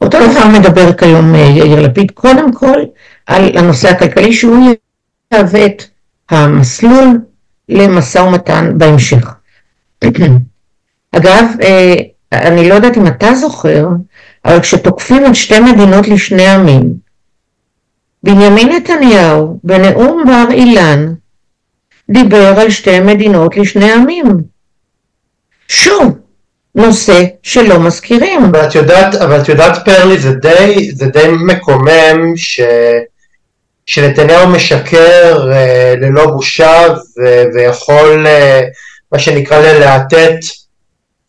אותו דבר מדבר כיום יאיר לפיד, קודם כל על הנושא הכלכלי שהוא יהווה את המסלול למשא ומתן בהמשך. [CLEARS THROAT] אגב, אה, אני לא יודעת אם אתה זוכר, אבל כשתוקפים את שתי מדינות לשני עמים, בנימין נתניהו בנאום בר אילן דיבר על שתי מדינות לשני עמים. שוב, נושא שלא מזכירים. אבל את יודעת, אבל את יודעת פרלי, זה די, זה די מקומם ש... שנתניהו משקר אה, ללא בושה ו... ויכול אה, מה שנקרא ללהטט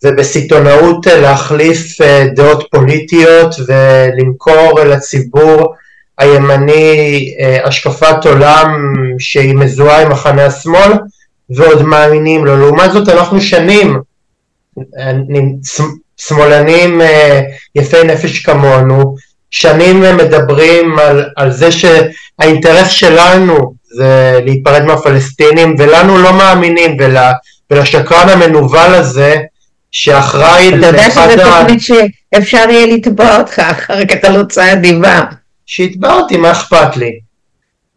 ובסיטונאות אה, להחליף אה, דעות פוליטיות ולמכור לציבור הימני אה, השקפת עולם שהיא מזוהה עם מחנה השמאל ועוד מאמינים לו. לעומת זאת אנחנו שנים שמאלנים יפי נפש כמונו, שנים מדברים על, על זה שהאינטרס שלנו זה להיפרד מהפלסטינים ולנו לא מאמינים ול, ולשקרן המנוול הזה שאחראי אתה יודע שזו תוכנית שאפשר יהיה לתבוע אותך אחר כך אתה לא צעד דיבה. שיתבע אותי, מה אכפת לי?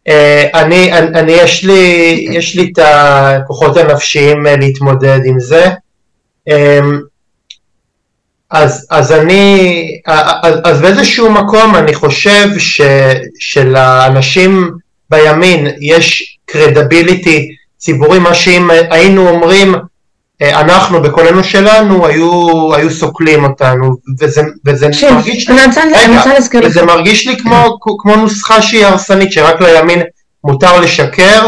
Uh, אני, אני, אני יש לי, יש לי את הכוחות הנפשיים uh, להתמודד עם זה. Um, אז, אז אני, אז, אז באיזשהו מקום אני חושב ש, שלאנשים בימין יש קרדביליטי ציבורי, מה שאם היינו אומרים אה, אנחנו בקולנו שלנו היו, היו סוקלים אותנו וזה, וזה. מרגיש לי, רגע, וזה מרגיש לי כמו, כמו נוסחה שהיא הרסנית שרק לימין מותר לשקר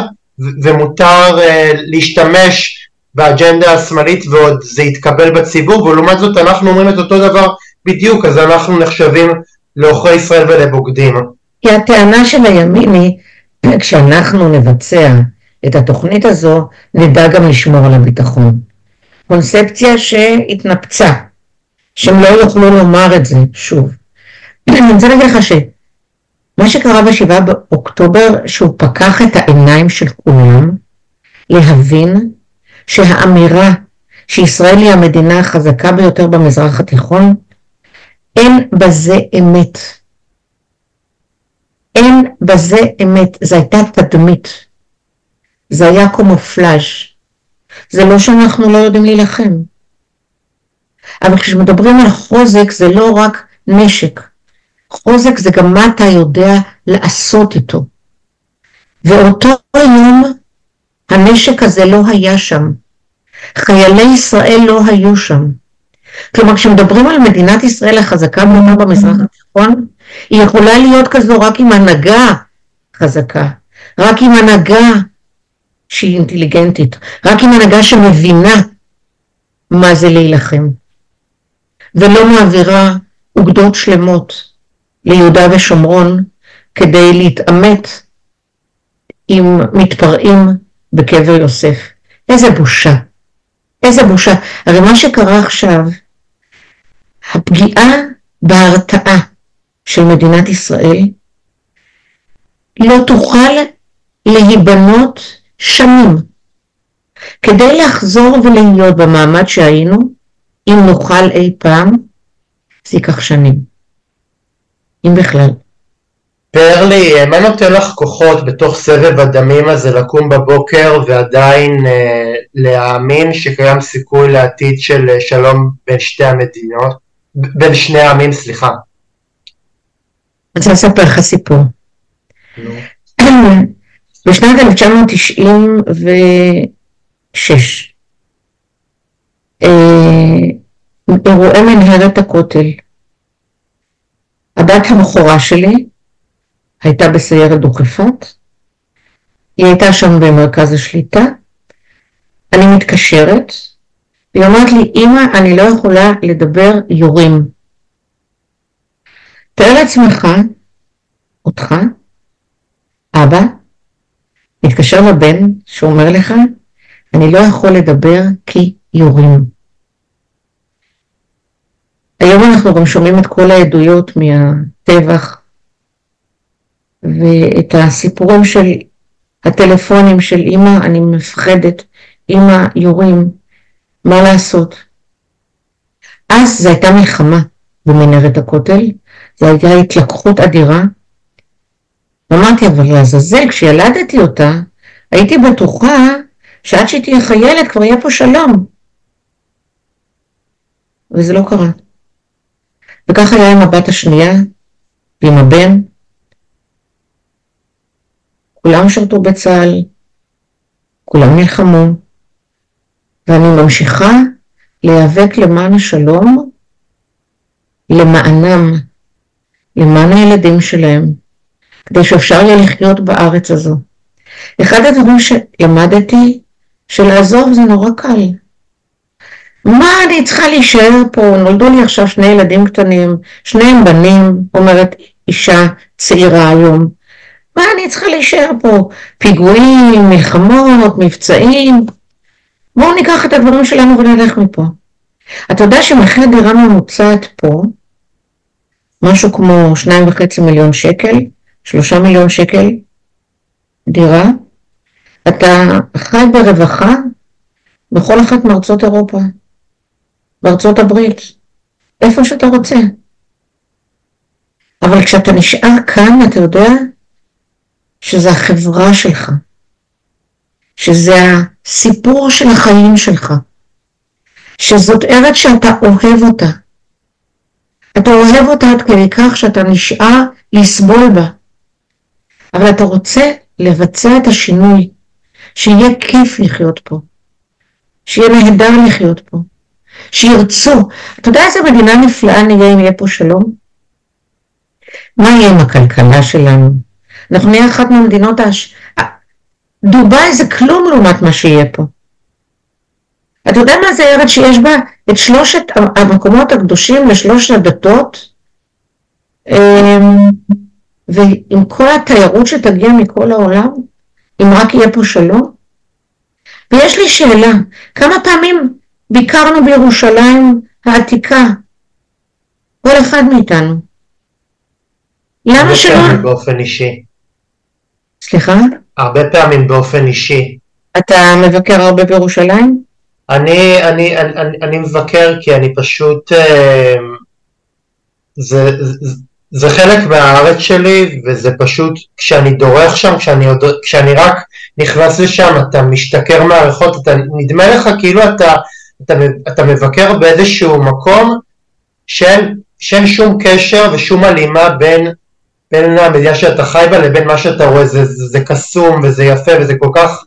ומותר uh, להשתמש באג'נדה השמאלית ועוד זה יתקבל בציבור ולעומת זאת אנחנו אומרים את אותו דבר בדיוק אז אנחנו נחשבים לעוכרי ישראל ולבוגדים. כי הטענה של הימין היא כשאנחנו נבצע את התוכנית הזו נדע גם לשמור על הביטחון. קונספציה שהתנפצה, שהם לא יוכלו לומר את זה שוב. [CLEARS THROAT] אני רוצה להגיד לך שמה שקרה בשבעה באוקטובר, שהוא פקח את העיניים של כולם להבין שהאמירה שישראל היא המדינה החזקה ביותר במזרח התיכון, אין בזה אמת. אין בזה אמת, זו הייתה תדמית, זה היה קומופלאז'. זה לא שאנחנו לא יודעים להילחם. אבל כשמדברים על חוזק זה לא רק נשק. חוזק זה גם מה אתה יודע לעשות איתו. ואותו יום הנשק הזה לא היה שם. חיילי ישראל לא היו שם. כלומר כשמדברים על מדינת ישראל החזקה ביותר במזרח התיכון, היא יכולה להיות כזו רק עם הנהגה חזקה, רק עם הנהגה שהיא אינטליגנטית, רק עם הנהגה שמבינה מה זה להילחם, ולא מעבירה אוגדות שלמות ליהודה ושומרון כדי להתעמת עם מתפרעים בקבר יוסף. איזה בושה, איזה בושה. הרי מה שקרה עכשיו, הפגיעה בהרתעה של מדינת ישראל לא תוכל להיבנות שנים. כדי לחזור ולהיות במעמד שהיינו, אם נוכל אי פעם, זה ייקח שנים. אם בכלל. פרלי, מה נותן לך כוחות בתוך סבב הדמים הזה לקום בבוקר ועדיין אה, להאמין שקיים סיכוי לעתיד של אה, שלום בין שתי המדינות, בין שני העמים, סליחה. אני רוצה לספר לך סיפור. [CLEARS THROAT] בשנת 1996 אה, אירועי מנהרת הכותל. הבת הבכורה שלי הייתה בסיירת דוכפת, היא הייתה שם במרכז השליטה, אני מתקשרת, והיא אומרת לי, אמא, אני לא יכולה לדבר, יורים. תאר לעצמך, אותך, אבא, מתקשר לבן שאומר לך, אני לא יכול לדבר כי יורים. היום אנחנו גם שומעים את כל העדויות מהטבח ואת הסיפורים של הטלפונים של אמא, אני מפחדת, אמא יורים, מה לעשות? אז זו הייתה מלחמה במנהרת הכותל, זו הייתה התלקחות אדירה. אמרתי, אבל לעזאזל, כשילדתי אותה, הייתי בטוחה שעד שהיא תהיה חיילת כבר יהיה פה שלום. וזה לא קרה. וכך היה עם הבת השנייה ועם הבן. כולם שרתו בצה"ל, כולם נלחמו, ואני ממשיכה להיאבק למען השלום, למענם, למען הילדים שלהם, כדי שאפשר יהיה לחיות בארץ הזו. אחד הדברים שלמדתי, שלעזוב זה נורא קל. מה אני צריכה להישאר פה? נולדו לי עכשיו שני ילדים קטנים, שניהם בנים, אומרת אישה צעירה היום. מה אני צריכה להישאר פה? פיגועים, מלחמות, מבצעים. בואו ניקח את הדברים שלנו ונלך מפה. אתה יודע שמחיר דירה ממוצעת פה, משהו כמו שניים וחצי מיליון שקל, שלושה מיליון שקל דירה, אתה חי ברווחה בכל אחת מארצות אירופה, בארצות הברית, איפה שאתה רוצה. אבל כשאתה נשאר כאן, אתה יודע שזה החברה שלך, שזה הסיפור של החיים שלך, שזאת ארץ שאתה אוהב אותה. אתה אוהב אותה עד כדי כך שאתה נשאר לסבול בה, אבל אתה רוצה לבצע את השינוי, שיהיה כיף לחיות פה, שיהיה נהדר לחיות פה, שירצו. אתה יודע איזה מדינה נפלאה נהיה אם יהיה פה שלום? מה יהיה עם הכלכלה שלנו? אנחנו נהיה אחת מהמדינות הש... דובאי זה כלום לעומת מה שיהיה פה. אתה יודע מה זה ארץ שיש בה את שלושת המקומות הקדושים לשלוש הדתות? אמ, ועם כל התיירות שתגיע מכל העולם, אם רק יהיה פה שלום? ויש לי שאלה, כמה פעמים ביקרנו בירושלים העתיקה? כל אחד מאיתנו. למה שלא... באופן אישי. סליחה? הרבה פעמים באופן אישי. אתה מבקר הרבה בירושלים? אני, אני, אני, אני מבקר כי אני פשוט, אה, זה, זה, זה חלק מהארץ שלי וזה פשוט, כשאני דורך שם, כשאני, עוד, כשאני רק נכנס לשם, אתה משתכר מהריחות, אתה, נדמה לך כאילו אתה, אתה, אתה מבקר באיזשהו מקום שאין, שאין שום קשר ושום הלימה בין בין המדינה שאתה חי בה לבין מה שאתה רואה, זה, זה, זה קסום וזה יפה וזה כל כך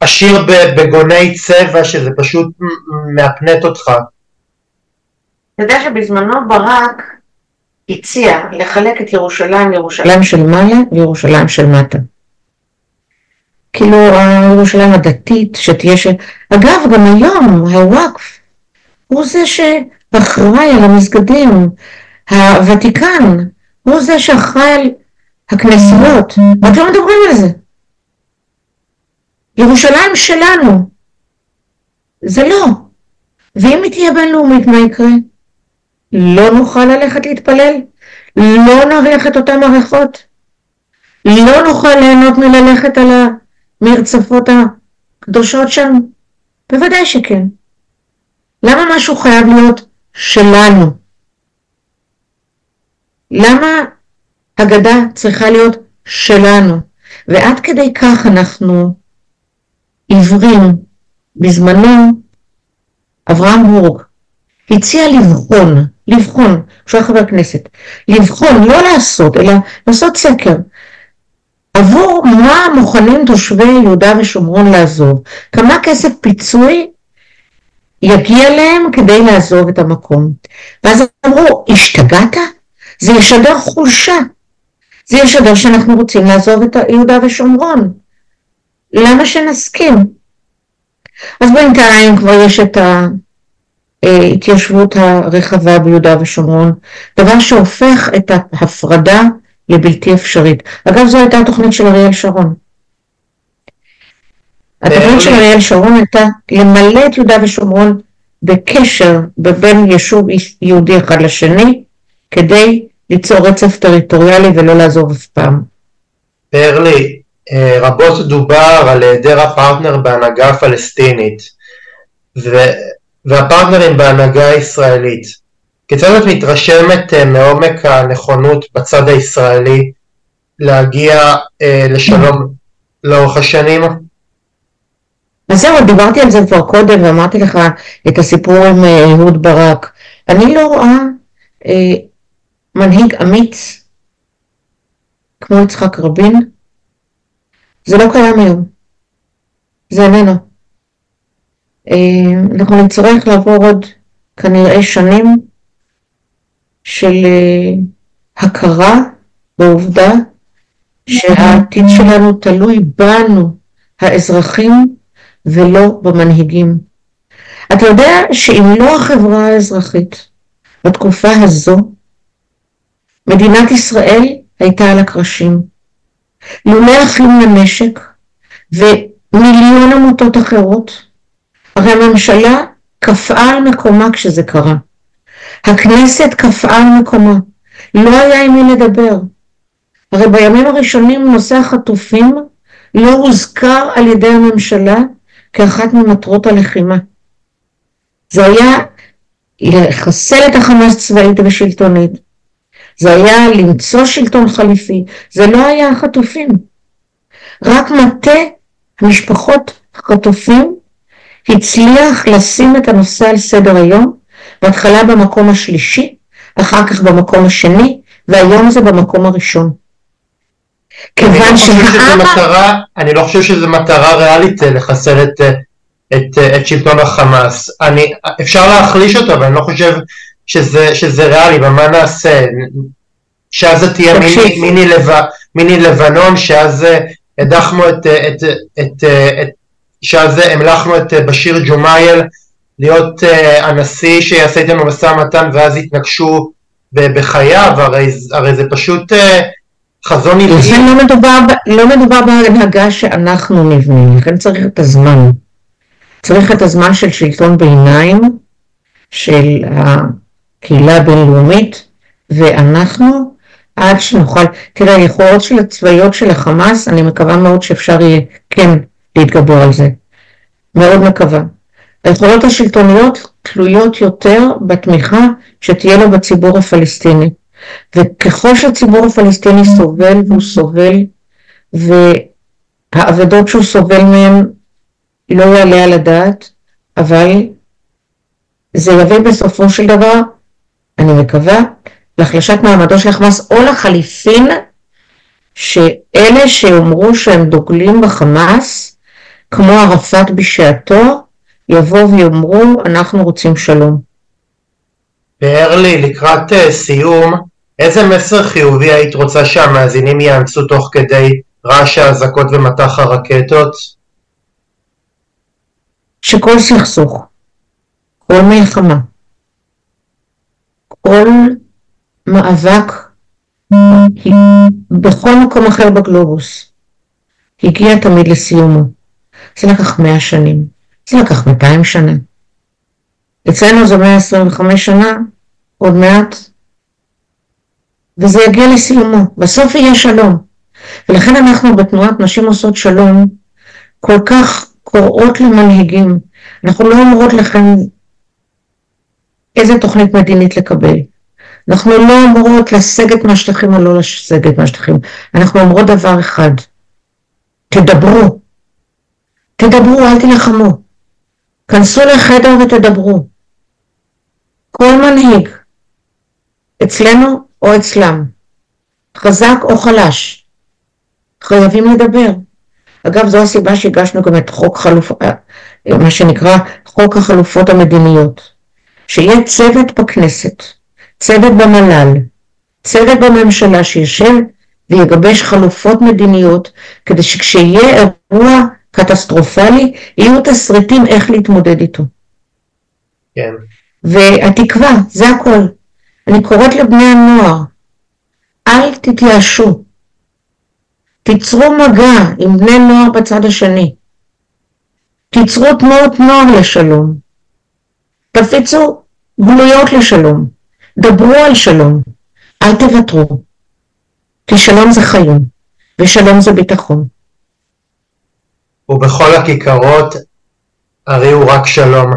עשיר בגוני צבע שזה פשוט מהפנט אותך. אתה יודע שבזמנו ברק הציע לחלק את ירושלים לירושלים של מעלה וירושלים של מטה. כאילו ירושלים הדתית שתהיה ש... אגב גם היום הוואקף הוא זה שאחראי על המסגדים, הוותיקן הוא זה שאחראי על הכנסיות, רק לא מדברים על זה. ירושלים שלנו. זה לא. ואם היא תהיה בינלאומית, מה יקרה? לא נוכל ללכת להתפלל? לא נריח את אותן הריחות? לא נוכל ליהנות מללכת על המרצפות הקדושות שם? בוודאי שכן. למה משהו חייב להיות שלנו? למה הגדה צריכה להיות שלנו? ועד כדי כך אנחנו עיוורים. בזמנו אברהם הורג הציע לבחון, לבחון, כשהוא היה חבר כנסת, לבחון, לא לעשות, אלא לעשות סקר. עבור מה מוכנים תושבי יהודה ושומרון לעזוב? כמה כסף פיצוי יגיע להם כדי לעזוב את המקום? ואז אמרו, השתגעת? זה ישדר חולשה. זה ישדר שאנחנו רוצים לעזוב את יהודה ושומרון. למה שנסכים? אז בינתיים כבר יש את, ההתיישבות הרחבה ביהודה ושומרון, דבר שהופך את ההפרדה לבלתי אפשרית. אגב זו הייתה התוכנית של אריאל שרון. התוכנית של אריאל שרון הייתה למלא את יהודה ושומרון בקשר בין יישוב יהודי אחד לשני כדי ליצור רצף טריטוריאלי ולא לעזוב אף פעם. פרלי, אה, רבות דובר על היעדר הפרטנר בהנהגה הפלסטינית והפרטנרים בהנהגה הישראלית. כיצד את מתרשמת אה, מעומק הנכונות בצד הישראלי להגיע אה, לשלום לאורך השנים? אז זהו, דיברתי על זה כבר קודם ואמרתי לך את הסיפור עם אה, אהוד ברק. אני לא רואה אה, מנהיג אמיץ כמו יצחק רבין, זה לא קיים היום, זה איננו. אה, אנחנו נצטרך לעבור עוד כנראה שנים של אה, הכרה בעובדה שהעתיד שלנו תלוי בנו, האזרחים, ולא במנהיגים. אתה יודע שאם לא החברה האזרחית בתקופה הזו, מדינת ישראל הייתה על הקרשים. לולא אחים למשק ומיליון עמותות אחרות, הרי הממשלה קפאה על מקומה כשזה קרה. הכנסת קפאה על מקומה. לא היה עם מי לדבר. הרי בימים הראשונים נושא החטופים לא הוזכר על ידי הממשלה כאחת ממטרות הלחימה. זה היה לחסל את החמאס צבאית ושלטונית, זה היה למצוא שלטון חליפי, זה לא היה החטופים. רק מטה המשפחות החטופים הצליח לשים את הנושא על סדר היום, בהתחלה במקום השלישי, אחר כך במקום השני, והיום זה במקום הראשון. כיוון שהעם... אני לא חושב שזו מטרה ריאלית אה, לחסל את, אה, את, אה, את שלטון החמאס. אני, אפשר להחליש אותו, אבל אני לא חושב שזה, שזה ריאלי, ומה נעשה? שעזה תהיה מיני, מיני, לב, מיני לבנון, שאז הדחנו את, את, את, את, את שאז המלכנו את בשיר ג'ומאייל להיות הנשיא שיעשה איתנו משא ומתן ואז יתנגשו בחייו, הרי, הרי זה פשוט חזון עילאי. לכן לא מדובר, לא מדובר בהנהגה שאנחנו נבנים, לכן צריך את הזמן. צריך את הזמן של שלטון ביניים, של הקהילה הבינלאומית, ואנחנו עד שנוכל, תראה, היכולות של הצבאיות של החמאס, אני מקווה מאוד שאפשר יהיה כן להתגבר על זה. מאוד מקווה. היכולות השלטוניות תלויות יותר בתמיכה שתהיה לו בציבור הפלסטיני. וככל שהציבור הפלסטיני סובל והוא סובל והאבדות שהוא סובל מהן לא יעלה על הדעת, אבל זה יביא בסופו של דבר, אני מקווה, להחלשת מעמדו של החמאס או לחליפין שאלה שאומרו שהם דוגלים בחמאס, כמו ערפאת בשעתו, יבואו ויאמרו אנחנו רוצים שלום. לי לקראת uh, סיום, איזה מסר חיובי היית רוצה שהמאזינים יאמצו תוך כדי רעש האזעקות ומטח הרקטות? שכל סכסוך, כל מלחמה, כל מאבק בכל מקום אחר בגלובוס הגיע תמיד לסיומו. זה לקח מאה שנים, זה לקח מאתיים שנה. אצלנו זה מאה עשרים וחמש שנה, עוד מעט וזה יגיע לסיומו, בסוף יהיה שלום. ולכן אנחנו בתנועת נשים עושות שלום כל כך קוראות למנהיגים, אנחנו לא אומרות לכם איזה תוכנית מדינית לקבל. אנחנו לא אומרות לסגת מהשטחים או לא לסגת מהשטחים, אנחנו אומרות דבר אחד, תדברו, תדברו, אל תילחמו, כנסו לחדר ותדברו. כל מנהיג אצלנו או אצלם, חזק או חלש, חייבים לדבר. אגב, זו הסיבה שהגשנו גם את חוק חלופ... אה, מה שנקרא חוק החלופות המדיניות, שיהיה צוות בכנסת, צוות במל"ל, צוות בממשלה שישב ויגבש חלופות מדיניות, כדי שכשיהיה אירוע קטסטרופלי, יהיו תסריטים איך להתמודד איתו. כן. והתקווה, זה הכל. אני קוראת לבני הנוער, אל תתייאשו, תיצרו מגע עם בני נוער בצד השני, תיצרו תנועות נוער לשלום, תפיצו גלויות לשלום, דברו על שלום, אל תוותרו, כי שלום זה חיים, ושלום זה ביטחון. ובכל הכיכרות הריעו רק שלום.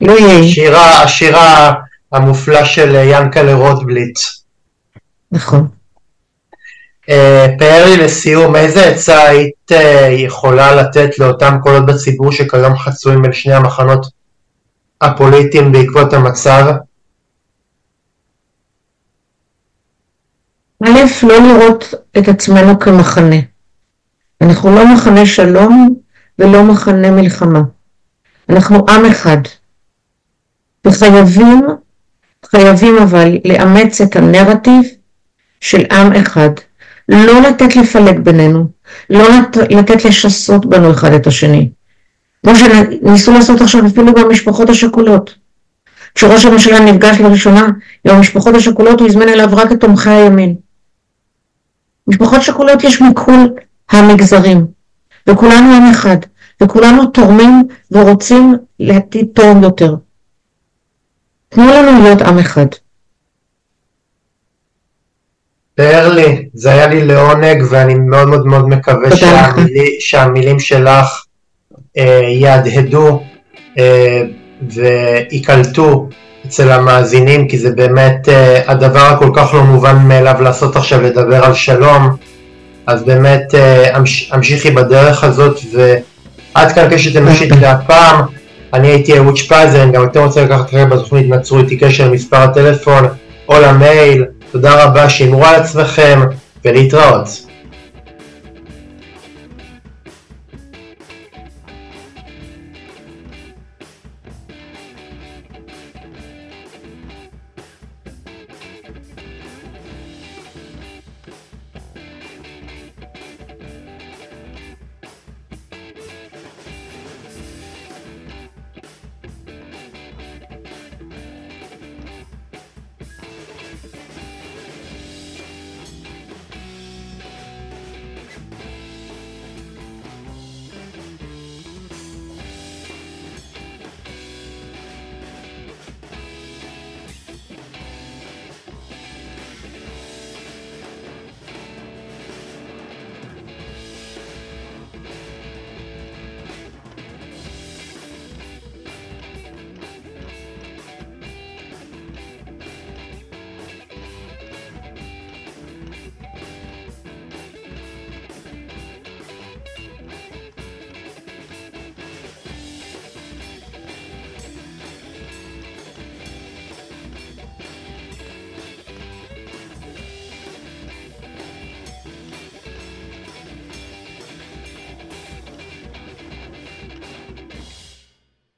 לא יהיה. השירה, השירה המופלא של ינקלה רוטבליט. נכון. אה, פאר לי לסיום, איזה עצה היית אה, יכולה לתת לאותם קולות בציבור שכיום חצויים בין שני המחנות הפוליטיים בעקבות המצב? א', לא לראות את עצמנו כמחנה. אנחנו לא מחנה שלום ולא מחנה מלחמה. אנחנו עם אחד. וחייבים, חייבים אבל לאמץ את הנרטיב של עם אחד. לא לתת לפלג בינינו, לא לתת לשסות בנו אחד את השני. כמו שניסו לעשות עכשיו אפילו במשפחות השכולות. כשראש הממשלה נפגש לראשונה עם המשפחות השכולות הוא הזמן אליו רק את תומכי הימין. משפחות שכולות יש מכל המגזרים, וכולנו עם אחד, וכולנו תורמים ורוצים לעתיד טוב יותר. תנו לנו להיות עם אחד. תאר לי, זה היה לי לעונג ואני מאוד מאוד מאוד מקווה שהמילי, שהמילים שלך יהדהדו אה, וייקלטו אצל המאזינים כי זה באמת אה, הדבר הכל כך לא מובן מאליו לעשות עכשיו לדבר על שלום. אז באמת אה, אמש, המשיכי בדרך הזאת ועד כאן קשת אנושית להפעם. אני הייתי אהוד שפייזר, גם אתם רוצים לקחת חלק בתוכנית נצרו איתי קשר למספר הטלפון או למייל. תודה רבה, שימרו על עצמכם ולהתראות